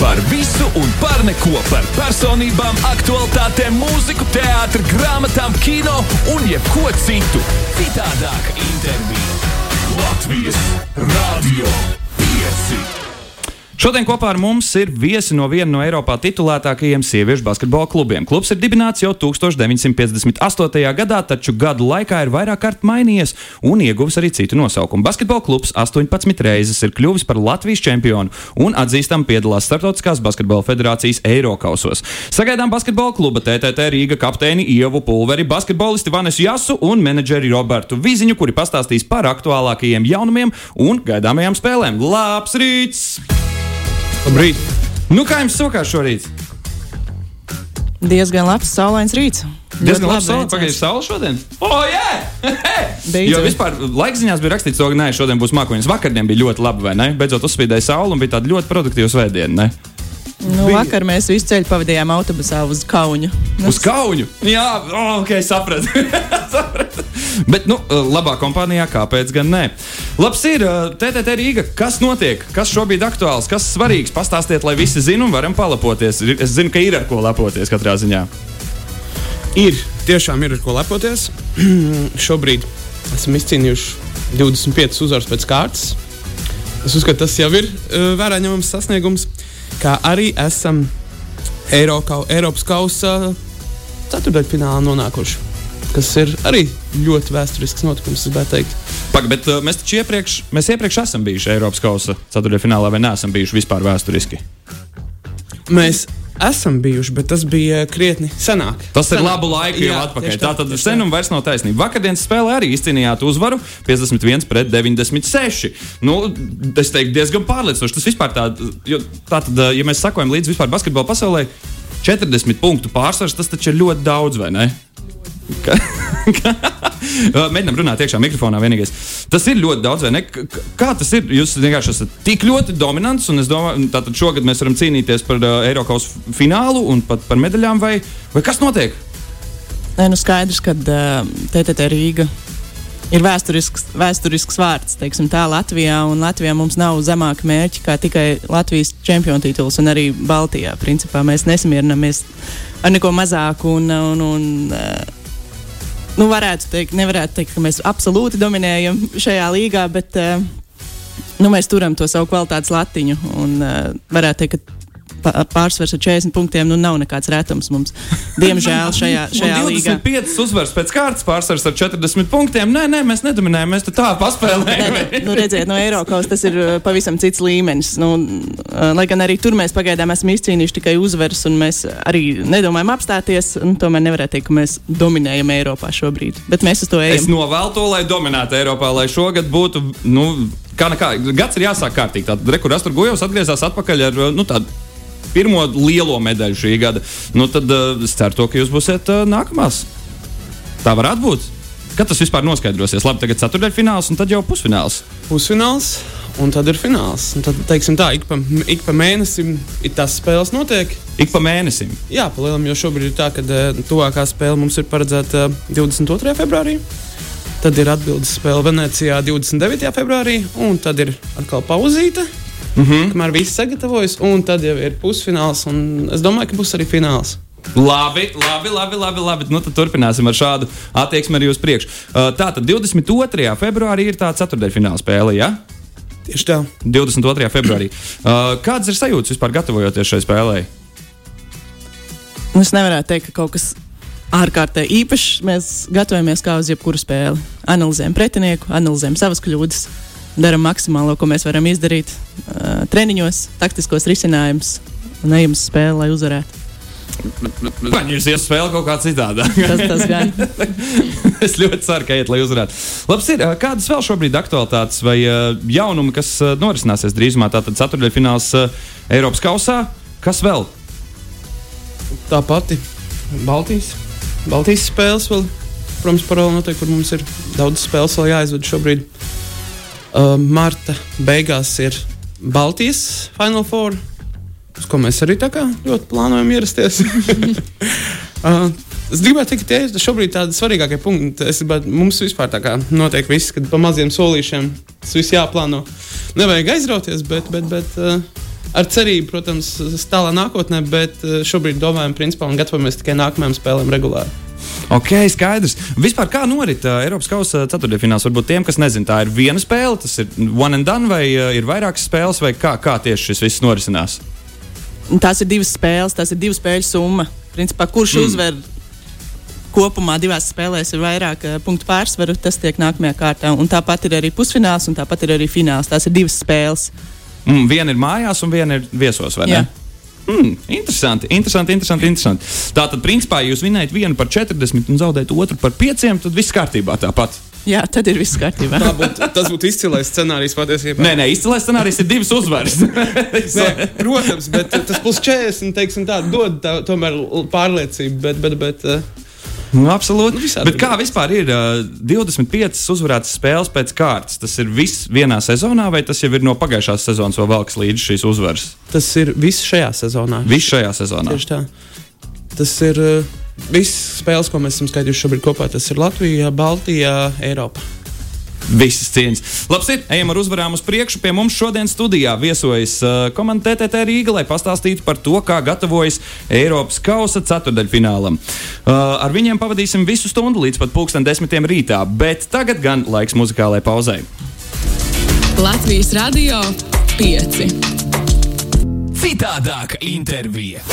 Par visu un par neko, par personībām, aktualitātēm, mūziku, teātri, grāmatām, kino un jebko citu. Citādāk intervija Latvijas Radio 5. Šodien kopā ar mums ir viesi no viena no Eiropā titulētākajiem sieviešu basketbola klubiem. Klubs ir dibināts jau 1958. gadā, taču gadu laikā ir vairāk kārt mainījies un ieguvis arī citu nosaukumu. Basketbola klubs 18 reizes ir kļuvis par Latvijas čempionu un atzīstam piedalās Startautiskās basketbola federācijas Eirokausos. Sagaidām basketbola kluba TTT Rīga kapteini Ievu Pulveri, basketbolisti Vanesu Jasu un menedžeri Robertu Viziņu, kuri pastāstīs par aktuālākajiem jaunumiem un gaidāmajām spēlēm. Labs rīts! Labrīt! Nu, kā jums sokās šorīt? Diezgan labs saulains rīts. Diezgan labi saule. Pagaidām, saule šodien. O, oh, jā! Beidzot. Jo vispār laikziņās bija rakstīts, ka nē, šodien būs mākoņas. Vakardien bija ļoti labi, vai ne? Beidzot uzspīdēja saule un bija tāda ļoti produktīva svētdiena. ne? Nu, vakar mēs visu ceļu pavadījām autobusā uz Kaunu. Uz kauņu. Jā, oh, ok, sapratu. sapratu. Bet, nu, labā kompānijā, kāpēc gan ne? Labs ir, uh, TTT Rīga, kas notiek, kas šobrīd aktuāls, kas svarīgs. Pastāstiet, lai visi zinātu un varam palapoties. Ir- Es zinu, ka ir ar ko lepoties katrā ziņā. Ir tiešām ir ar ko lepoties. Šobrīd esam izcīnījuši 25 uzvaras pēc kārtas. Es uzskatu, tas jau ir uh, vērā ņemams sasniegums. Kā arī esam Eirokau, Eiropas kausa ceturdaļfinālā nonākuši. Kas ir arī ļoti vēsturisks notikums, es gribētu teikt. Pagaid, bet uh, mēs taču iepriekš, mēs iepriekš esam bijuši Eiropas kausa ceturtajā finālā, vai neesam bijuši vispār vēsturiski? Mēs esam bijuši, bet tas bija krietni senāk. Tas ir Senāk. labu laiku jau Jā, atpakaļ. tieši Tā tad sen un vairs nav taisnība. Vakardienas spēlē arī izcīnījāt uzvaru 51 pret 96. Nu, es teiktu, diezgan pārliecinoši. Tas vispār tā, jo tā tad, ja mēs sakojam līdzi vispār basketbola pasaulē, 40 punktu pārsvars, tas taču ir ļoti daudz, vai ne? Mēģinām runāt iekšā mikrofonā vienīgais. Tas ir ļoti daudz, vai ne? Kā tas ir? Jūs vienkārši esat tik ļoti dominants, un es domāju, ka šogad mēs varam cīnīties par uh, Eiropas finālu un pat par medaļām, vai, vai kas notiek? Nē, nu skaidrs, ka uh, TTT Rīga ir vēsturisks, vēsturisks vārds teiksim, tā Latvijā. Latvijā mums nav zemāka mērķa kā tikai Latvijas čempionu tituls un arī Baltijā. Principā mēs nesamierinamies ar neko mazāku. Un, un, un, nu, varētu teikt, nevarētu teikt, ka mēs absolūti dominējam šajā līgā, bet uh, nu, mēs turam to savu kvalitātes latiņu. Un, uh, varētu teikt, ka pārsvars ar 40 punktiem nu, nav nekāds retums mums. Diemžēl šajā, šajā līgā. 25 uzvaras pēc kārtas pārsvars ar 40 punktiem. Nē, nē, mēs nedominējam, mēs tā paspēlējam. Nu, redziet, no Eiropas tas ir uh, pavisam cits līmenis. Nu, uh, lai gan arī tur mēs pagaidām esam izcīnījuši tikai uzvaras, un mēs arī nedomājam apstāties. Nu, tomēr nevarētu teikt, ka mēs dominējam Eiropā šobrīd. Bet mēs uz to Es ejam. novēlu to, lai dominētu Eiropā, lai šogad būtu. Nu, Kā nekā, gads ir jāsāk kārtīgi. Tad Rekurors tur gujos, atgriezās atpakaļ ar nu, tādu pirmo lielo medaļu šī gada. Nu, tad uh, es ceru, to, ka jūs būsiet uh, nākamās. Tā varētu būt. Kad tas vispār noskaidrosies? Labi, tagad ceturdaļfināls un tad jau pusfināls. pusfināls, un tad ir fināls. Un tad, teiksim, tā, ik pa, ik pa mēnesim ir tās spēles notiek. Ik pa mēnesim. Jā, palielam, jo šobrīd ir tā, ka eh, tuvākā spēle mums ir paredzēta eh, 22. februārī. Tad ir atbildes spēle Venecijā 29. februārī, un tad ir atkal pauzīte. Mm -hmm. Kamēr viss sagatavojas, un tad jau ir pusfināls, un es domāju, ka būs arī fināls. Labi, labi, labi. labi, labi. Nu, tad turpināsim ar šādu attieksmi arī uz priekšu. Uh, tā tad 22. februārī ir tā ceturdaļfināla spēle. Ja? Tieši tā. 22. februārī. Uh, kādas ir sajūtas vispār gatavojoties šai spēlei? Nu, Es nevaru teikt, ka kaut kas ārkārtīgi īpašs. Mēs gatavojamies kā uz jebkuru spēli. Analizējam pretinieku, analizējam savas kļūdas, darām maksimālo, ko mēs varam izdarīt uh, treniņos, taktiskos risinājumus un ejam uz spēli, lai uzvarētu. Man jūs ies spēle kaut kā citādā. Tas, tas gan. es ļoti ceru, ka iet, lai uzvarētu. Labs ir, uh, kādas vēl šobrīd aktualitātes vai uh, jaunumi, kas norisināsies drīzumā? Tātad ceturdaļfināls Eiropas kausā. Kas vēl? Tā pati Baltijas, Baltijas spēles vēl. Protams, paralēli notiek, kur mums ir daudz spēles vēl jāizved šobrīd. Uh, marta beigās ir Baltijas Final Four, uz ko mēs arī ļoti plānojam ierasties. uh, es gribētu teikt, ka tie ir šobrīd tādi svarīgākie punkti. Es gribētu, mums vispār tā kā notiek viss, kad pa maziem solīšiem tas viss jāplāno. Nevajag aizrauties, bet, bet, bet uh, ar cerību, protams, tālā nākotnē, bet uh, šobrīd domājam, principā, un gatavojamies tikai nākamajām spēlēm regulāri. Ok, skaidrs. Vispār kā norit uh, Eiropas kausa ceturtdaļfināls? Varbūt tiem, kas nezina, tā ir viena spēle, tas ir one and done, vai uh, ir vairākas spēles, vai kā, kā tieši šis viss norisinās? Tās ir divas spēles, tas ir divu spēļu summa. Principā, kurš mm. uzvar kopumā divās spēlēs ir vairāk uh, punktu pārsvaru, tas tiek nākamajā kārtā. Un tāpat ir arī pusfināls, un tāpat ir arī fināls. Tās ir divas spēles. Mm, viena ir mājās, un viena ir viesos, vai Jā. Mm, interesanti, interesanti, interesanti, interesanti. Tātad, principā, jūs vinējat vienu par 40 un zaudējat otru par 5, tad viss kārtībā tāpat. Jā, tad ir viss kārtībā. Tā būtu, tas būtu izcilais scenārijs patiesībā. Nē, nē, izcilais scenārijs ir divas uzvaras. Nē, protams, bet tas plus 40 teiksim, tā, dod tā, tomēr pārliecību. Bet, bet, bet, uh, Nu, absolūti. Nu, visādi Bet kā vispār ir uh, 25 uzvarētas spēles pēc kārtas? Tas ir viss vienā sezonā, vai tas jau ir no pagājušās sezonas vēl valks līdz šīs uzvaras? tas ir viss šajā sezonā. Viss šajā sezonā. Tieši tā. Tas ir uh, viss spēles, ko mēs esam skaitījuši šobrīd kopā. Tas ir Latvija, Baltija, Eiropa. Visas cieņas. Labi, ejam ar uzvarām uz priekšu. Pie mums šodien studijā viesojas uh, komanda TTT Rīga, lai pastāstītu par to, kā gatavojas Eiropas kausa ceturdaļfinālam. Uh, ar viņiem pavadīsim visu stundu līdz pat pulksten desmitiem rītā, bet tagad gan laiks muzikālajai pauzei. Latvijas Radio 5. Citādāka intervija.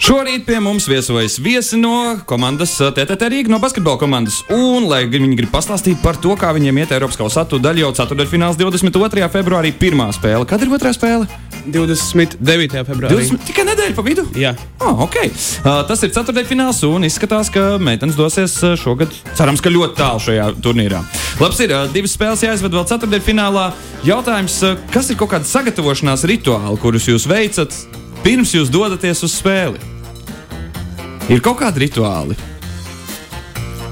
Šorīt pie mums viesojas viesi no komandas uh, TTT Rīga, no basketbola komandas. Un, lai viņi grib pastāstīt par to, kā viņiem iet Eiropas kausa ceturdaļā, jau ceturdaļfināls 22. februārī, pirmā spēle. Kad ir otrā spēle? 29. februārī. 20, tikai nedēļa pa vidu. Jā. Oh, okay. uh, tas ir ceturdaļfināls un izskatās, ka meitenes dosies šogad, cerams, ka ļoti tālu šajā turnīrā. Labs ir, uh, divas spēles jāizved vēl ceturdaļfinālā. Jautājums, uh, kas ir kaut kāda sagatavošanās rituāli, kurus jūs veicat pirms jūs dodaties uz spēli? Ir kaut kādi rituāli.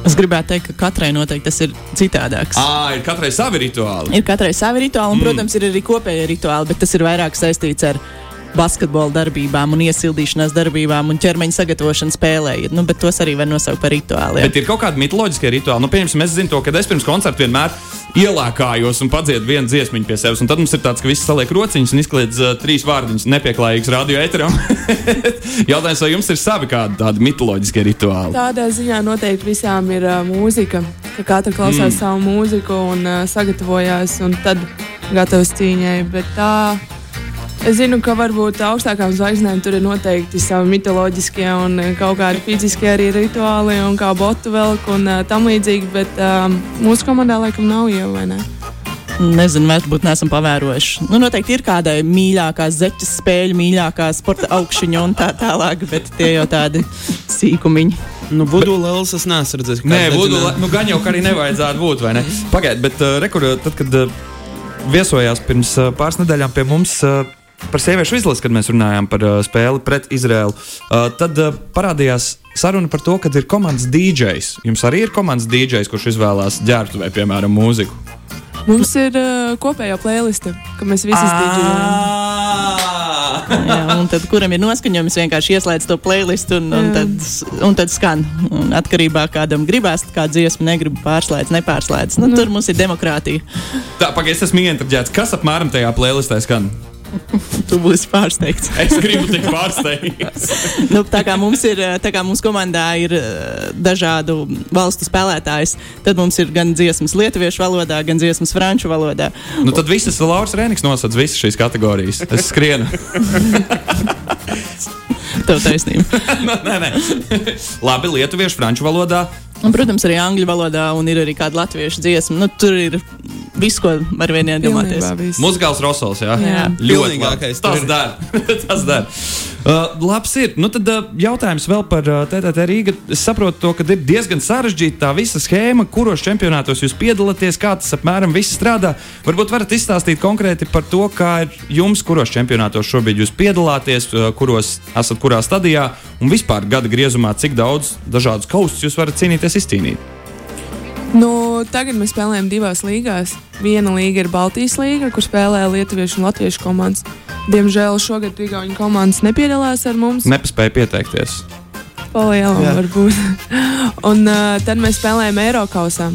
Es gribētu teikt, ka katrai noteikti tas ir citādāks. Ah, ir katrai savi rituāli. Ir katrai savi rituāli, un, protams, ir arī kopējie rituāli, bet tas ir vairāk saistīts ar basketbola darbībām, un iesildīšanās darbībām un ķermeņa sagatavošanu spēlē. Nu, bet tos arī var nosaukt par rituāliem. Bet ir kaut kāda mitoloģiska rituāla. Nu, pieņemsim, es zinu to, ka es pirms koncerta vienmēr ielākājos un padziedu vienu dziesmiņu pie sevis. Un tad mums ir tāds, ka visi saliek rociņus un izkliedz uh, trīs vārdiņus nepieklājīgs radio eteram. Jautājums, vai jums ir savi kādi tādi mitoloģiskie rituāli? Tādā ziņā noteikti visām ir uh, mūzika, ka katra klausās mm. savu mūziku un uh, sagatavojās, un tad gatavs cīņai. Bet tā, es zinu, ka varbūt augstākām zvaigznēm tur ir noteikti savi mitoloģiskie un uh, kaut kādi fiziskie arī rituāli, un kā botu velk un uh, tam līdzīgi, bet um, mūsu komandā laikam nav jau, vai ne? Nezinu, varbūt neesam pavērojuši. Nu, noteikti ir kāda mīļākā zeķes spēļu, mīļākā sporta augšņa un tā tālāk, bet tie jau tādi sīkumiņi. Nu, Budu Lēlis es neesmu redzējis. Nē, būtu, nedzina. nu, gan jau ka arī nevajadzētu būt, vai ne? Pagaidiet, bet uh, rekur, tad, kad uh, viesojās pirms uh, pāris nedēļām pie mums. Uh, Par sieviešu izlasi, kad mēs runājām par uh, spēli pret Izraēlu, uh, tad uh, parādījās saruna par to, ka ir komandas DJs. Jums arī ir komandas DJs, kurš izvēlās ģērbtu vai, piemēram, mūziku. Mums ir uh, kopējā playliste, ka mēs visi strādājam. Jā, un tad, kuram ir noskaņojums, vienkārši ieslēdz to playlistu un, un, tad, un tad skan. Un atkarībā no kādam gribās, kāda dziesma negribu pārslēdz, nepārslēdz. Nu, tur mums ir demokrātija. Tā, pagaidi, es esmu ieinteresēts. Kas apmēram tajā playlistē skan? Tu būsi pārsteigts. Es gribu tikt pārsteigts. nu, tā kā mums ir, tā kā mums komandā ir eh, dažādu valstu spēlētājs, tad mums ir gan dziesmas lietuviešu valodā, gan dziesmas franču valodā. nu, tad visas Lauras Rēniks nosauc visas šīs kategorijas. Es skrienu. Tev taisnība. nē, nē. Labi, lietuviešu, franču valodā. Un, protams, arī angļu valodā, un ir arī kāda latviešu dziesma. Nu, tur ir viss, ko var vien iedomāties. Muzikāls Rosols, jā. Jā. Ļoti labi. Tas der. Tas der. Uh, labs ir. Nu, tad uh, jautājums vēl par uh, TTT Rīga. Es saprotu to, ka ir diezgan sarežģīta tā visa schēma, kuros čempionātos jūs piedalāties, kā tas apmēram viss strādā. Varbūt varat izstāstīt konkrēti par to, kā ir jums, kuros čempionātos šobrīd jūs piedalāties, uh, kuros esat kurā stadijā un vispār gada griezumā, cik daudz dažādus kaustus jūs varat cīnīties izcīnīt. Nu, tagad mēs spēlējam divās līgās. Viena līga ir Baltijas līga, kur spēlē Lietuviešu un Latviešu komandas. Diemžēl šogad Igaunijas komandas nepiedalās ar mums. Nepaspēja pieteikties. Palielam, varbūt. un uh, tad mēs spēlējam Eiropausā.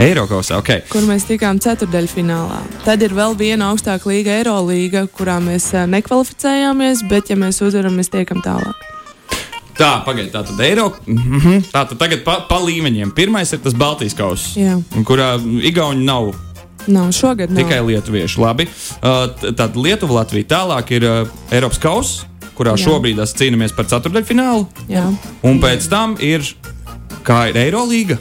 Eirokausā, ok. kur mēs tikām ceturdaļfinālā. Tad ir vēl viena augstāka līga, Eirolīga, kurā mēs uh, nekvalificējāmies, bet, ja mēs uzvaram, mēs tiekam tālāk. Tā, pagaidiet, tā tad Eiro. Mm -hmm. Tā tad tagad pa, pa līmeņiem. Pirmais ir tas Baltijas kauss, kurā Igauni nav Nav šogad. Nav. tikai lietuvieši. Labi. Uh, tad Lietuva, Latvija. Tālāk ir uh, Eiropas kauss, kurā Jā. šobrīd mēs cīnāmies par ceturdaļfinālu. Jā. Un pēc tam ir, kā ir Eirolīga.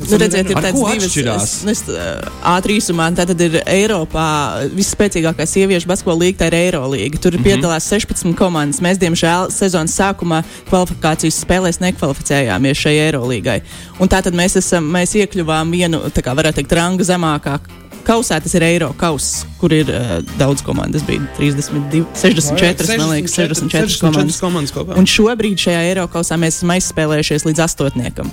Nu, redziet, ir tāds divas es, ā, ātri īsumā. Tā tad ir Eiropā visspēcīgākā sieviešu basketbola līnija, tā ir Eirolīga. Tur mm. -hmm. piedalās 16 komandas. Mēs, diemžēl, sezonas sākumā kvalifikācijas spēlēs nekvalificējāmies šai Eirolīgai. Un tā tad mēs, esam, mēs iekļuvām vienu, tā kā varētu teikt, ranga zemākā. Kausā tas ir Eiro kauss, kur ir uh, daudz komandas. Bija 32, 64, man liekas, 64 komandas. komandas kopā. Un šobrīd šajā Eiro kausā mēs esam aizspēlējušies līdz astotniekam.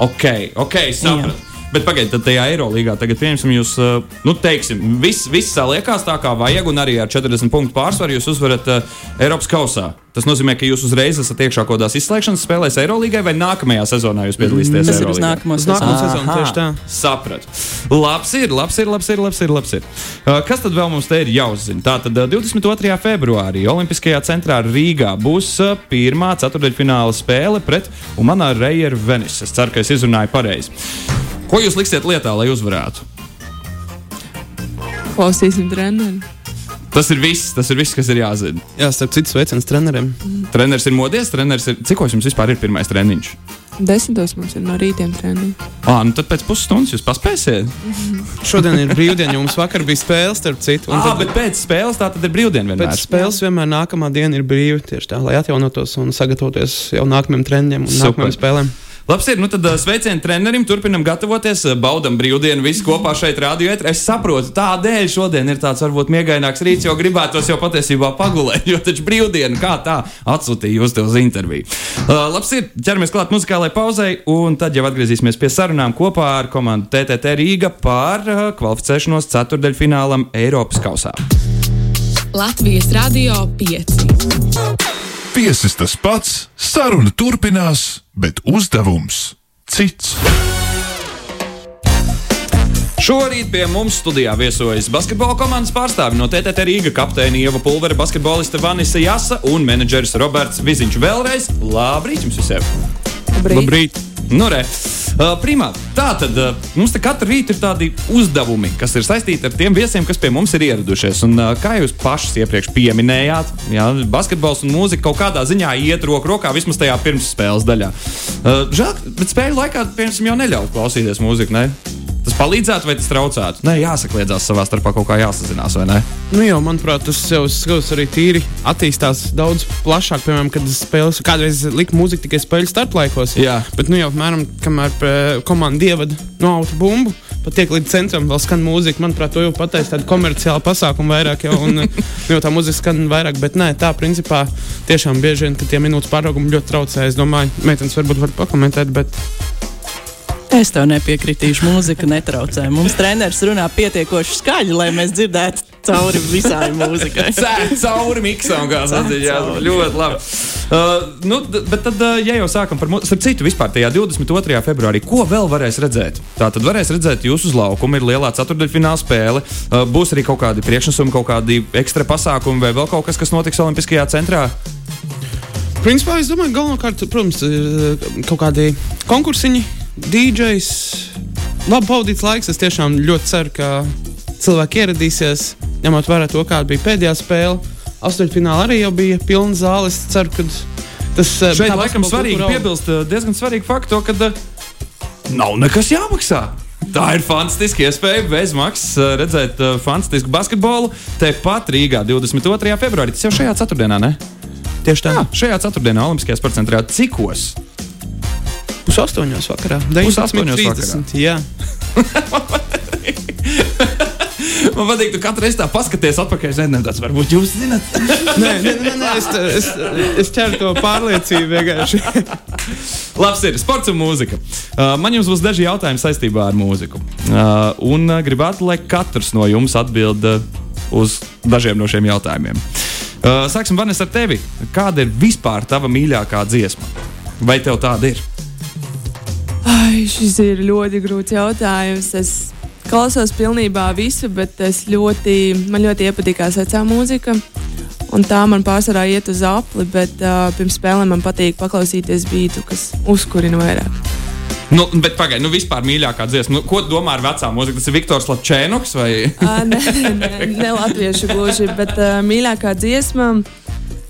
Ok, ok, sapratu. Bet pagaidiet, tad tajā Eirolīgā tagad, pieņemsim, jūs, uh, nu, teiksim, viss vis saliekās tā, kā vajag, un arī ar 40 punktu pārsvaru jūs uzvarat uh, Eiropas kausā. Tas nozīmē, ka jūs uzreiz esat iekšā kaut kādās izslēgšanas spēlēs Eirolīgai, vai nākamajā sezonā jūs piedalīsieties Tas ir uz nākamo sezonu. sezonu tieši tā. Sapratu. Labs ir, labs ir, labs ir, labs ir. Labs ir. Uh, kas tad vēl mums te ir jāuzzina? Tātad uh, 22. februārī Olimpiskajā centrā Rīgā būs uh, pirmā ceturdaļfināla spēle pret Umana Reieru Venis. Es ceru, ka es izrunāju pareizi. Ko jūs liksiet lietā, lai uzvarētu? Klausīsim treneri. Tas ir viss, tas ir viss, kas ir jāzina. Jā, starp citu, sveiciens treneriem. Treneris ir modies, treneris ir. Cik jums vispār ir pirmais treniņš? Desmitos mums ir no rītiem treniņi. Ah, nu tad pēc pusstundas jūs paspēsiet. Šodien ir brīvdiena, jo mums vakar bija spēle, starp citu. un Ah, tad bet pēc spēles tā tad ir brīvdiena vienmēr. Pēc spēles vienmēr nākamā diena ir brīva tieši tā, lai atjaunotos un sagatavoties jau nākamajam treniņam un Super. nākamajam spēlēm. Labs ir, nu tad ā, sveicieni trenerim, turpinam gatavoties, baudam brīvdienu, visi kopā šeit rādījot. Es saprotu, tādēļ šodien ir tāds varbūt miegaināks rīts, jo gribētos jau patiesībā pagulēt, jo taču brīvdiena kā tā atsūtīja jūs te uz interviju. Uh, labs ir, ķeramies klāt muzikālajai pauzei, un tad jau atgriezīsimies pie sarunām kopā ar komandu TTT Rīga par uh, kvalificēšanos ceturdaļfinālam Eiropas kausā. Latvijas Radio 5. Viesis tas pats, saruna turpinās, bet uzdevums cits. Šorīt pie mums studijā viesojas basketbola komandas pārstāvi no TTT Rīga kapteini Ieva Pulvera, basketboliste Vanisa Jasa un menedžeris Roberts Viziņš. Vēlreiz labrīt jums visiem! Labrīt! Nu, re. Uh, primā, tā tad uh, mums katru rītu ir tādi uzdevumi, kas ir saistīti ar tiem viesiem, kas pie mums ir ieradušies. Un, uh, kā jūs pašas iepriekš pieminējāt, jā, basketbols un mūzika kaut kādā ziņā iet roku rokā vismaz tajā pirmsspēles daļā. Žēl, bet spēļu laikā, piemēram, jau neļauj klausīties mūziku. Ne? Tas palīdzētu vai tas traucētu? Nē, jāsakliedzās savā starpā, kaut kā jāsazinās, vai ne? Nu, jau, manuprāt, tas jau skats arī tīri attīstās daudz plašāk. Piemēram, kad spēles kādreiz lika mūziku tikai spēļu starplaikos. Jā. Bet, nu, jau apmēram, kamēr eh, komanda ievada no auto bumbu, pat tiek līdz centram, vēl skan mūzika. Manuprāt, to jau pateicis tādu komerciālu pasākumu vairāk, jau, un eh, nu, jau tā mūzika skan vairāk. Bet, nē, tā principā tiešām bieži vien, tie minūtes pāraugumi ļoti traucē. Es domāju, meitenes varbūt var pakomentēt, bet Es tev nepiekritīšu, mūzika netraucē. Mums treneris runā pietiekoši skaļi, lai mēs dzirdētu cauri visai mūzikai. Cēlīt cauri miksam, kā cauri. ļoti labi. Uh, nu, bet tad, uh, ja jau sākam par mūziku, starp citu, vispār tajā 22. februārī, ko vēl varēs redzēt? Tā tad varēs redzēt jūs uz laukuma, ir lielā ceturdaļfināla spēle. Uh, būs arī kaut kādi priekšnesumi, kaut kādi ekstra pasākumi vai vēl kaut kas, kas notiks Olimpiskajā centrā. Principā es domāju, galvenokārt, protams, ir kaut kādi konkursiņi, DJs. Labi pavadīts laiks. Es tiešām ļoti ceru, ka cilvēki ieradīsies, ņemot vērā to, kāda bija pēdējā spēle. Astoņfinālā arī bija pilna zāle. Es ceru, ka tas eh, Šeit laikam svarīgi kultūra piebilst uh, diezgan svarīgu faktu, ka uh, nav nekas jāmaksā. Tā ir fantastiska iespēja bez maksas redzēt uh, fantastisku basketbolu. Tepat Rīgā 22. februārī. Tas jau šajā ceturtdienā, ne? Tieši tā. Jā, šajā ceturtdienā Olimpiskajā sporta centrā. Cikos? Pusastoņos vakarā. Pusastoņos 19.30, Jā. Man patīk, ka katru reizi tā paskaties atpakaļ. Zinu, tas varbūt jūs zinat. Nē, nē, nē, nē es, es, es ķeru to pārliecību vienkārši. Labs ir sports un mūzika. Uh, man jums būs daži jautājumi saistībā ar mūziku. Uh, un uh, gribētu, lai katrs no jums atbild uh, uz dažiem no šiem jautājumiem. Uh, sāksim, Vanes, ar tevi. Kāda ir vispār tava mīļākā dziesma? Vai tev tāda ir? Ai, šis ir ļoti grūts jautājums. Es klausos pilnībā visu, bet es ļoti, man ļoti iepatikās vecā mūzika. Un tā man pārsvarā iet uz apli, bet uh, pirms spēlēm man patīk paklausīties beatu, kas uzkurina vairāk. Nu, bet pagaidi, nu vispār mīļākā dziesma. Nu, ko domā ar vecā mūziku? Tas ir Viktors Lapčēnoks vai? uh, nē, nē, ne latviešu gluži, bet uh, mīļākā dziesma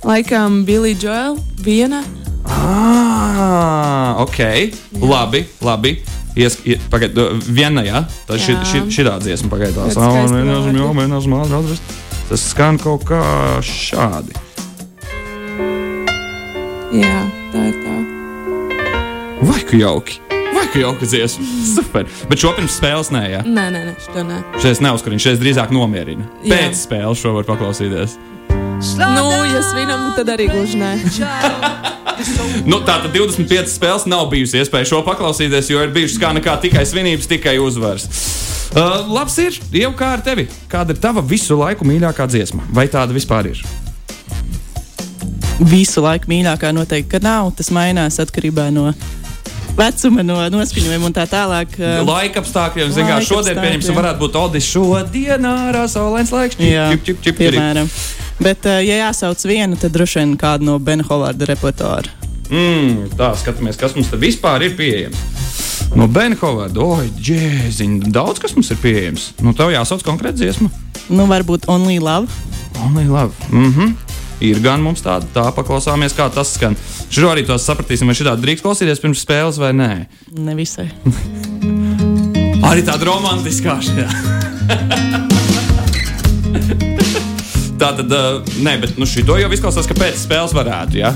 laikam Billy Joel viena. Ah, ok, Jā. labi, labi. Ies, ie, pagaid, viena, jā, tā ir šī, šī dziesma pagaidās. Tas skan kaut kā šādi. Jā, tā ir tā. Vai ka jauki? Vai ka jauka dziesma? Super. Bet šo pirms spēles nē, jā. Nē, nē, nē šo nē. Šeit neuzkurina, šeit drīzāk nomierina. Jā. Pēc spēles šo var paklausīties. Nu, ja svinam, tad arī gluži nē. nu, tā tad 25 spēles nav bijusi iespēja šo paklausīties, jo ir bijušas kā nekā tikai svinības, tikai uzvaras. Uh, labs ir, jau kā ar tevi. Kāda ir tava visu laiku mīļākā dziesma? Vai tāda vispār ir? Visu laiku mīļākā noteikti nav. Tas mainās atkarībā no vecuma, no noskaņojuma un tā tālāk. Uh, laika apstākļiem, zinām, kā šodien, pieņemsim, varētu būt Odis šodien ārā saulains laiks. Jā, čip, čip, čip, piemēram. Bet, uh, ja jāsauc vienu, tad droši vien kādu no Bena Hovarda repertuāra. Mm, tā, skatāmies, kas mums te vispār ir pieejams. No Bena Hovarda, oi, džēziņ, daudz kas mums ir pieejams. Nu, tev jāsauc konkrēti dziesma. Nu, varbūt Only Love. Only Love. Mhm. Mm ir gan mums tāda, tā paklausāmies, kā tas skan. Šo arī tos sapratīsim, vai šī tāda drīkst klausīties pirms spēles vai nē. Nevisai. arī tāda romantiskā šajā. Tā tad, uh, nē, bet nu, šito jau izklausās, ka pēc spēles varētu. Ja?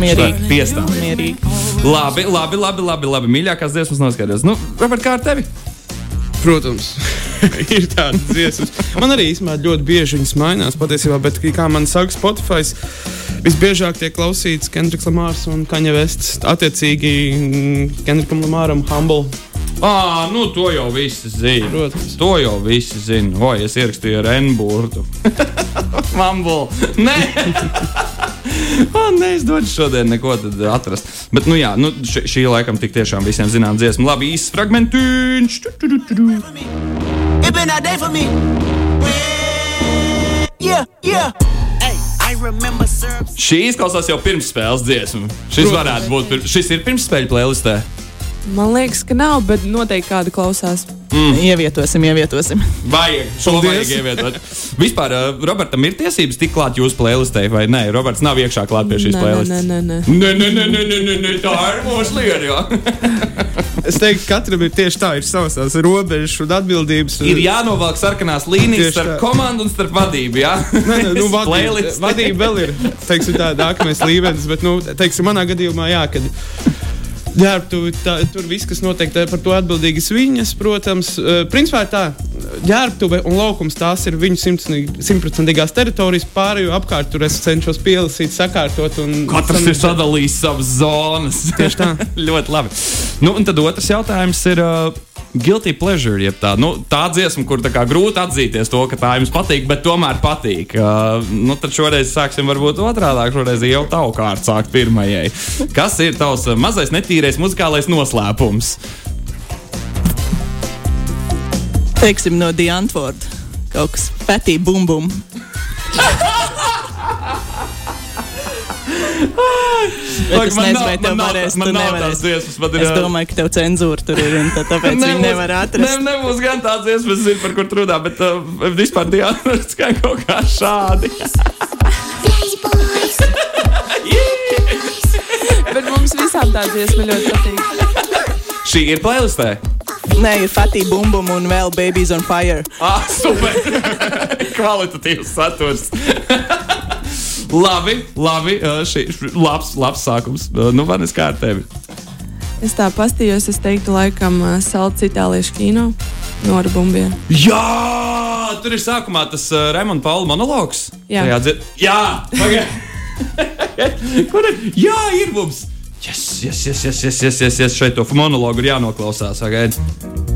Mierīgi. Piestāv. Mierīgi. Labi, labi, labi, labi, labi. Mīļākās dziesmas noskaidrotas. Nu, Robert, kā ar tevi? Protams, ir tādas dziesmas. Man arī īstenībā ļoti bieži viņas mainās patiesībā, bet kā man saka, Spotify visbiežāk tiek klausīts Kendriks Lamārs un Kaņa Vests. Attiecīgi mm, Kendrikam Lamāram Humble. Ah, nu to jau visi zina. Protams. To jau visi zina. Oi, es ierakstīju ar N-burtu. Mambul. Nē! Man neizdodas šodien neko atrast. Bet, nu, jā, nu, š, šī laikam tik tiešām visiem zinām dziesma. Labi, īsts fragmentiņš. Yeah, yeah. Šī izklausās jau pirms spēles dziesmu. Šis varētu būt. Šis ir pirms spēļu playlistē. Man liekas, ka nav, bet noteikti kāda klausās. Mm. Ievietosim, ievietosim. Vajag, šo vajag ievietot. Vispār, uh, Robertam ir tiesības tikt klāt jūsu playlistē, vai nē? Roberts nav iekšā klāt pie šīs playlistes. Nē, nē, nē. Nē, nē, nē, nē, nē, nē, nē tā ir mūsu lieta. es teiktu, ka katram ir tieši tā, ir savas tās robežas un atbildības. Ir jānovelk sarkanās līnijas starp komandu un starp vadību. Jā, nē, nē, nu, vadība, vadība vēl ir teiksim, tā nākamais līmenis, bet, nu, teiksim, manā gadījumā, jā, kad ģērbtuvi, tā, tur viss, kas notiek, par to atbildīgas viņas, protams. Principā tā, ģērbtuve un laukums tās ir viņu simtprocentīgās teritorijas, pārējo apkārt tur es cenšos pielasīt, sakārtot. Katrs san... ir sadalījis savas zonas. Tieši tā. Ļoti labi. Nu, un tad otrs jautājums ir. Uh, guilty pleasure, jeb tā, nu, tā dziesma, kur tā grūti atzīties to, ka tā jums patīk, bet tomēr patīk. Uh, nu, tad šoreiz sāksim varbūt otrādi, šoreiz jau tavu kārtu sākt pirmajai. Kas ir tavs mazais netīrais muzikālais noslēpums? Teiksim no The Antwort. Kaut kas petī bum bum. Lāk, es nezinu, vai tev varēs. Man nav tādas dziesmas, man ir. Es domāju, ka tev cenzūra tur ir, tā, tāpēc viņi nevar atrast. Ne, nebūs gan tādas dziesmas, zinu, par kur runā, bet uh, vispār diāna skan kaut kā šādi. bet mums visām tādas dziesmas ļoti patīk. Šī ir playlistē. Nē, ir Fatī Bumbum un vēl Babies on Fire. Ah, super! Kvalitatīvs saturs. labi, labi. Šī labs, labs sākums. Nu, man ir kā ar tevi. Es tā pastījos, es teiktu, laikam, salds itāliešu kino. Nora Bumbija. Jā, tur ir sākumā tas uh, Raimonda Paula monologs. Jā, dzir... Jā pagaidi. Kur ir? Jā, ir mums! Yes, yes, yes, yes, yes, yes, yes, yes. šeit to monologu ir jānoklausās. Agaid.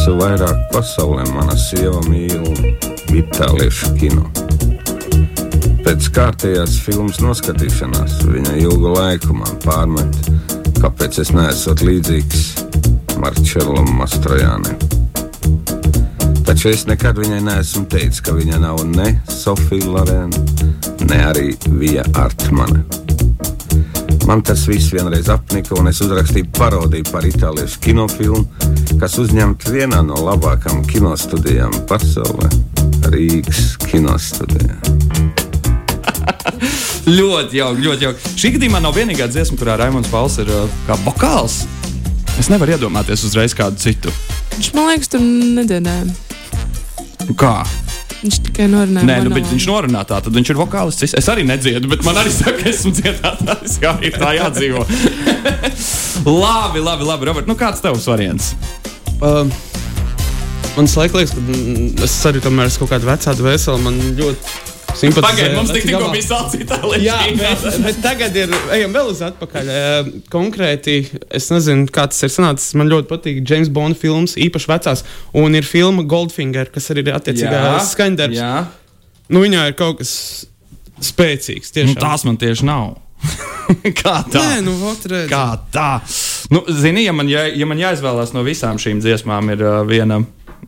Visu vairāk pasaulē mana sieva mīl itāliešu kino. Pēc kārtējās filmas noskatīšanās viņa ilgu laiku man pārmet, kāpēc es neesmu līdzīgs Marčelam Mastrojānam. Taču es nekad viņai neesmu teicis, ka viņa nav ne Sofija Lorēna, ne arī Vija Artmane. Man tas viss vienreiz apnika, un es uzrakstīju parodiju par itāliešu kinofilmu, kas uzņemta vienā no labākajām kinostudijām pasaulē - Rīgas kinostudijā. ļoti jauki, ļoti jauki. Šī gadījumā nav vienīgā dziesma, kurā Raimons Pauls ir uh, kā vokāls. Es nevaru iedomāties uzreiz kādu citu. Viņš man liekas, tur nedziedāja. Kā? Viņš tikai norunāja. Nē, nu, bet viņš norunā tā, tad viņš ir vokālists. Es, es arī nedziedu, bet man arī saka, ka esmu dziedātājs. Jā, ir tā jādzīvo. labi, labi, labi, Robert. Nu, kāds tavs variants? Uh, man liekas, ka mm, es arī tomēr esmu kaut kāda vecā dvēsele. Man ļoti. Pagaidiet, mums tik, tikko bija sācīta līnija. Jā, bet, bet tagad ir ejam vēl uz atpakaļ. Konkrēti, es nezinu, kā tas ir sanācis. Man ļoti patīk James Bond filmas, īpaši vecās. Un ir filma Goldfinger, kas arī ir attiecīgā skaņdarbs. Jā, Nu, viņā ir kaut kas spēcīgs. nu, Tiešām. tās man tieši nav. Kā tā? Nē, nu. Kā tā? Nu, zini, ja man, jā, ja man jāizvēlās no visām šīm dziesmām, ir uh, viena.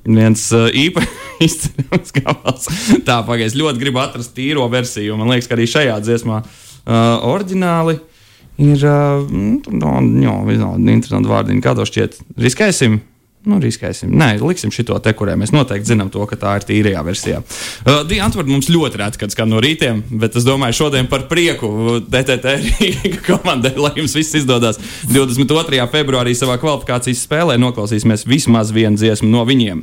Viens uh, īpašs izcēlījums gabals. Tā, pagaidi, es ļoti gribu atrast tīro versiju. Man liekas, ka arī šajā dziesmā uh, oriģināli ir uh, no, no, visādi interesanti vārdiņi. Kā to šķiet? Riskēsim? Nu, riskēsim. Nē, liksim šo te, kurai mēs noteikti zinām, to, ka tā ir tīrajā versijā. Uh, Dīna Antverda mums ļoti reti, kad skan no rītiem, bet es domāju, šodien par prieku DTT Rīga komandai, lai jums viss izdodas. 22. februārī savā kvalifikācijas spēlē noklausīsimies vismaz vienu dziesmu no viņiem.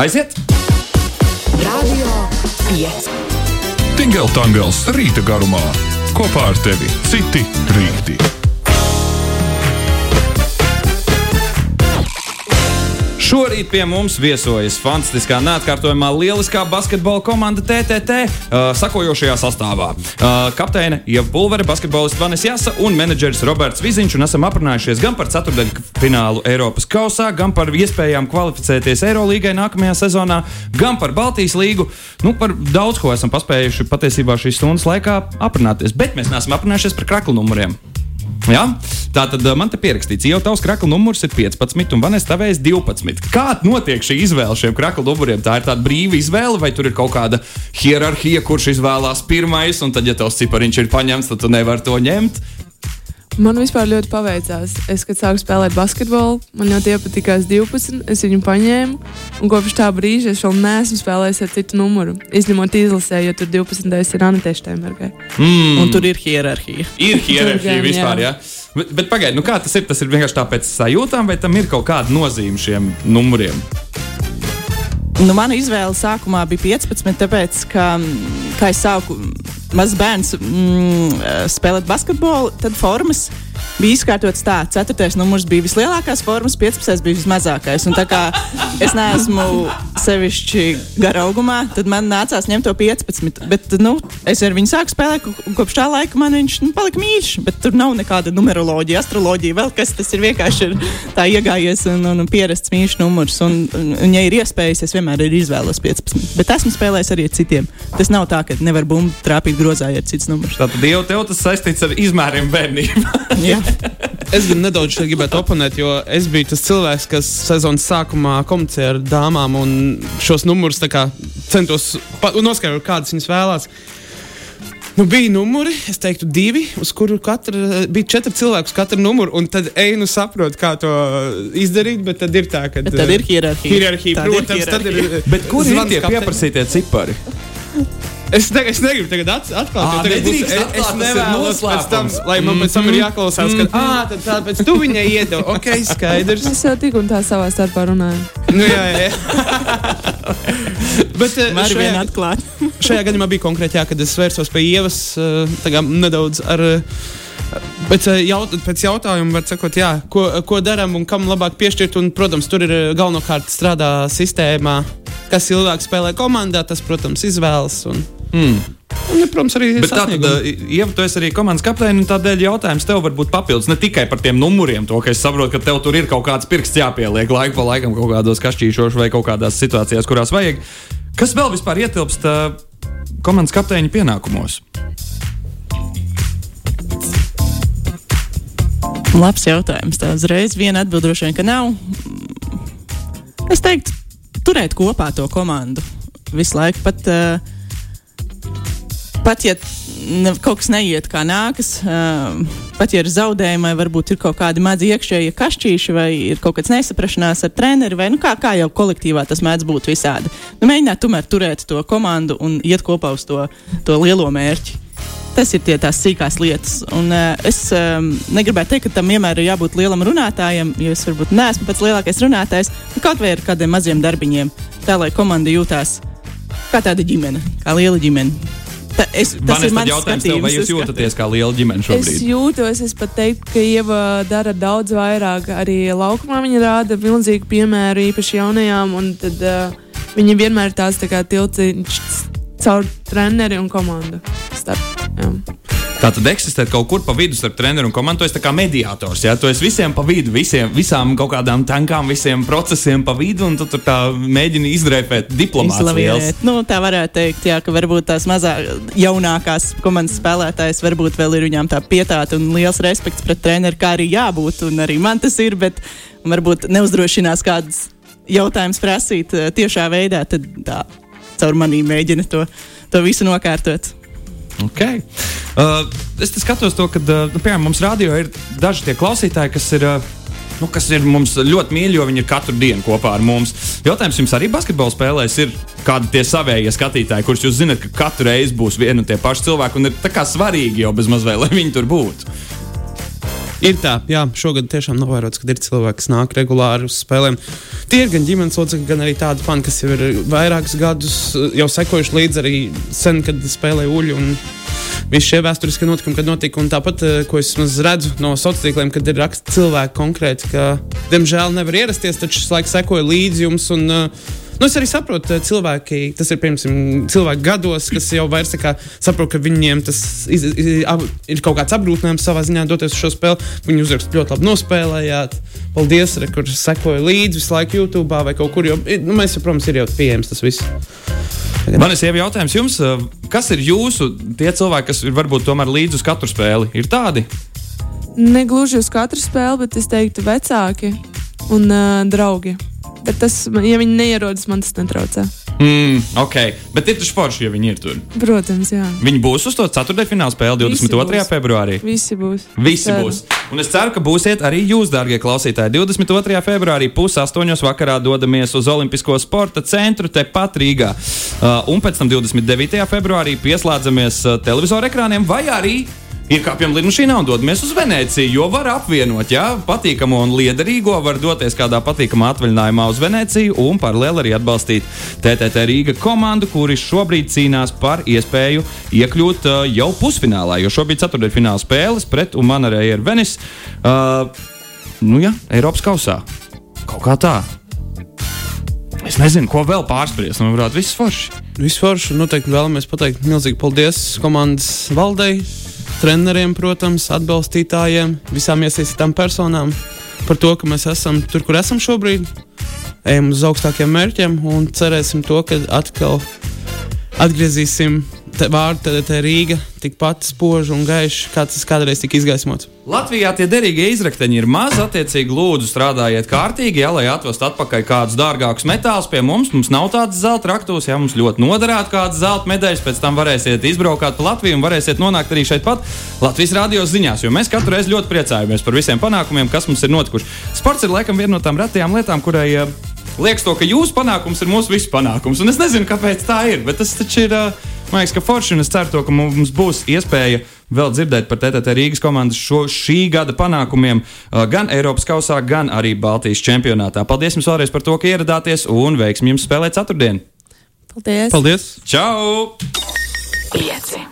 Aiziet! Radio 5. Tingeltangels rīta garumā. Kopā ar tevi citi rīti. Šorīt pie mums viesojas fantastiskā, neatkārtojamā, lieliskā basketbola komanda TTT, uh, sakojošajā sastāvā. Uh, kapteine Ieva Pulvere, basketbolists Vanis Jasa un menedžeris Roberts Viziņš. Un esam aprunājušies gan par ceturdaļu finālu Eiropas kausā, gan par iespējām kvalificēties Eirolīgai nākamajā sezonā, gan par Baltijas līgu. Nu, par daudz ko esam paspējuši patiesībā šīs stundas laikā aprunāties, bet mēs neesam aprunājušies par kraklu numuriem. Ja? Tā tad uh, man te pierakstīts, jau tavs krakla numurs ir 15, un Vanessa tavējs 12. Kā notiek šī izvēle šiem krakla numuriem? Tā ir tāda brīva izvēle, vai tur ir kaut kāda hierarhija, kurš izvēlās pirmais, un tad, ja tavs cipariņš ir paņemts, tad tu nevari to ņemt. Man vispār ļoti paveicās. Es, kad sāku spēlēt basketbolu, man ļoti iepatikās 12. Es viņu paņēmu, un kopš tā brīža es vēl neesmu spēlējis ar citu numuru. Izņemot izlasē, jo tur 12. ir Anitē Steinbergai. Mm. Un tur ir hierarhija. Ir hierarhija gan, vispār, jā. jā. Bet, bet pagaidi, nu kā tas ir? Tas ir vienkārši tāpēc sajūtām, vai tam ir kaut kāda nozīme šiem numuriem? Nu, mana izvēle sākumā bija 15, tāpēc, ka, kā es sāku mazs bērns mm, spēlēt basketbolu, tad formas bija izkārtotas tā. 4. numurs bija vislielākās formas, 15. bija vismazākais. Un tā kā es neesmu sevišķi gara augumā, tad man nācās ņemt to 15. Bet nu, es ar viņu sāku spēlēt, un kopš tā laika man viņš nu, palika mīļš. Bet tur nav nekāda numeroloģija, astroloģija, vēl kas tas ir vienkārši ir tā iegājies un, un pierasts mīļš numurs. Un, un, un, ja ir iespējas, es vienmēr ir izvēlos 15. Bet esmu spēlējis arī ar citiem. Tas nav tā, ka nevar bumbu trāpīt grozā, ja ir cits numurs. Tātad jau tev tas saistīts ar izmēriem bērnībā. Jā. Es gan nedaudz gribētu oponēt, jo es biju tas cilvēks, kas sezonas sākumā komunicēja ar dāmām un šos numurus centos noskaidrot, kādas viņas vēlās. Nu, bija numuri, es teiktu, divi, uz kuru katra bija četri cilvēki uz katru numuru. Un tad eju, nu, saprotu, kā to izdarīt. Bet tad ir tā, ka. Bet tad ir hierarhija. Hierarhija, Tad ir protams, tad ir. Bet kur ir tie pieprasītie cipari? Es, ne, es negribu tagad at, atklāt, Ā, jo tagad būs, nedrīkst es, ir nevēlos pēc tam, lai man pēc tam ir jāklausās, ka, ah, tad tāpēc tu viņai iedod. Ok, skaidrs. Mēs jau tik un tā savā starpā runājam. Nu, jā, jā. Bet eh, Var vien šajā, atklāt. šajā gadījumā bija konkrēti, jā, kad es vērsos pie ievas eh, tagad nedaudz ar. Pēc, eh, jaut, pēc jautājuma var sakot, jā, ko, ko darām un kam labāk piešķirt. Un, protams, tur ir galvenokārt strādā sistēmā, kas ilgāk spēlē komandā, tas, protams, izvēlas. Un, Mm. un ja, protams, arī Bet tā tad, ja tu esi arī komandas kapteinis, un tādēļ jautājums tev var būt papildus ne tikai par tiem numuriem, to, ka es saprotu, ka tev tur ir kaut kāds pirksts jāpieliek laiku pa laikam kaut kādos kašķīšos vai kaut kādās situācijās, kurās vajag. Kas vēl vispār ietilpst uh, komandas kapteiņa pienākumos? Labs jautājums. Tā uzreiz viena atbilde droši vien, ka nav. Es teiktu, turēt kopā to komandu visu laiku. Pat, uh, pat ja ne, kaut kas neiet kā nākas, uh, pat ja ir zaudējumi, vai varbūt ir kaut kādi mazi iekšējie kašķīši, vai ir kaut kāds nesaprašanās ar treneri, vai nu, kā, kā jau kolektīvā tas mēdz būt visādi. Nu, mēģināt tomēr turēt to komandu un iet kopā uz to, to lielo mērķi. Tas ir tie tās sīkās lietas. Un, uh, es um, negribētu teikt, ka tam vienmēr ir jābūt lielam runātājam, jo es varbūt neesmu pats lielākais runātājs, kaut vai ar kādiem maziem darbiņiem, tā lai komanda jūtās kā tāda ģimene, kā liela ģimene. Ta, es, tas Vanessa, ir mans jautājums tev, vai jūs jūtaties kā liela ģimene Es šobrīd? jūtos, es pat teiktu, ka Ieva dara daudz vairāk. Arī laukumā viņa rāda milzīgu piemēru, īpaši jaunajām. un Tad, uh, viņa vienmēr ir tāds tā kā tilciņš caur treneri un komandu. Starp, jā. Tā tad eksistē kaut kur pa vidu starp treneru un komandu. Tu esi kā mediātors. Ja? Tu esi visiem pa vidu, visiem, visām kaut kādām tankām, visiem procesiem pa vidu, un tu tur tā mēģini izreipēt diplomātijas. Nu, tā varētu teikt, jā, ka varbūt tās mazāk jaunākās komandas spēlētājas, varbūt vēl ir viņām tā pietāta un liels respekts pret treneru, kā arī jābūt. Un arī man tas ir, bet varbūt neuzdrošinās kādas jautājumas prasīt eh, tiešā veidā, tad tā caur manī mēģina to, to visu nokārtot. Okay. Uh, es skatos to, ka, uh, nu, piemēram, mums radio ir daži tie klausītāji, kas ir. Uh, Nu, kas ir mums ļoti mīļi, jo viņi ir katru dienu kopā ar mums. Jautājums jums arī basketbola spēlēs ir kādi tie savējie skatītāji, kurus jūs zināt, ka katru reizi būs vieni un tie paši cilvēki, un ir tā kā svarīgi jau bez mazliet, lai viņi tur būtu. Ir tā, jā, šogad tiešām novērots, ka ir cilvēki, kas nāk regulāri uz spēlēm. Tie ir gan ģimenes locekļi, gan arī tādi fani, kas jau ir vairākus gadus eh, jau sekojuši līdzi arī sen, kad spēlēja uļu. Visi šie vēsturiskie notikumi, kad notika, un tāpat, eh, ko es redzu no sociāliem tīkliem, kad ir rakstīts cilvēki konkrēti, ka, diemžēl, nevar ierasties, taču šis laiks sekoja līdzi jums. Un, uh, Nu, es arī saprotu, ka cilvēki, tas ir piemēram cilvēki gados, kas jau vairs kā, saprot, ka viņiem tas iz, iz, ab, ir kaut kāds apgrūtinājums savā ziņā doties uz šo spēli. Viņi uzrakst ļoti labi nospēlējāt. Paldies, re, kur sekoja līdzi visu laiku YouTube vai kaut kur. Jo, nu, mēs, jau, protams, ir jau pieejams tas viss. Man ir sieva jautājums jums, uh, kas ir jūsu tie cilvēki, kas ir varbūt tomēr līdzi uz katru spēli? Ir tādi? Negluži uz katru spēli, bet es teiktu, vecāki un uh, draugi. Bet tas, ja viņi neierodas, man tas netraucē. Mm, ok, bet ir taču forši, ja viņi ir tur. Protams, jā. Viņi būs uz to ceturtdaļfināla spēli Visi 22. būs. februārī. Visi būs. Visi Ceru. būs. Un es ceru, ka būsiet arī jūs, darbie klausītāji. 22. februārī pusaustoņos vakarā dodamies uz Olimpisko sporta centru tepat Rīgā. Uh, un pēc tam 29. februārī pieslēdzamies uh, televizoru ekrāniem vai arī. Iekāpjam lidmašīnā un dodamies uz Venēciju, jo var apvienot, jā, patīkamo un liederīgo. Var doties kādā patīkamā atvaļinājumā uz Venēciju un paralēli arī atbalstīt TTT Rīga komandu, kuri šobrīd cīnās par iespēju iekļūt uh, jau pusfinālā. Jo šobrīd ceturtdaļfināla spēles pret Umanarēju ir Venis. Uh, nu jā, Eiropas kausā. Kaut kā tā. Es nezinu, ko vēl pārspriest. Man varētu viss forši. Vispār noteikti vēlamies pateikt milzīgi paldies komandas valdei, treneriem, protams, atbalstītājiem, visām iesaistītām personām par to, ka mēs esam tur, kur esam šobrīd. Ejam uz augstākiem mērķiem un cerēsim to, ka atkal atgriezīsim te vārdu TDT Rīga tikpat spožu un gaišu, kā tas kādreiz tika izgaismots. Latvijā tie derīgie izrakteņi ir maz, attiecīgi, lūdzu, strādājiet kārtīgi, ja, lai atvestu atpakaļ kādus dārgākus metālus pie mums. Mums nav tādas zelta raktos, ja mums ļoti noderētu kādas zelta medaļas, pēc tam varēsiet izbraukt pa Latviju un varēsiet nonākt arī šeit pat Latvijas radios ziņās, jo mēs katru reizi ļoti priecājamies par visiem panākumiem, kas mums ir notikuši. Sports ir laikam viena no tām retajām lietām, kurai eh, liekas, to, ka jūsu panākums ir mūsu visu panākums. Un es nezinu, kāpēc tā ir, bet tas taču ir. eh, Man liekas, ka forši un es ceru, to, ka mums būs iespēja vēl dzirdēt par TTT Rīgas komandas šo, šī gada panākumiem gan Eiropas kausā, gan arī Baltijas čempionātā. Paldies jums vēlreiz par to, ka ieradāties un veiksim jums spēlēt ceturtdien. Paldies! Paldies! Čau! Pieci.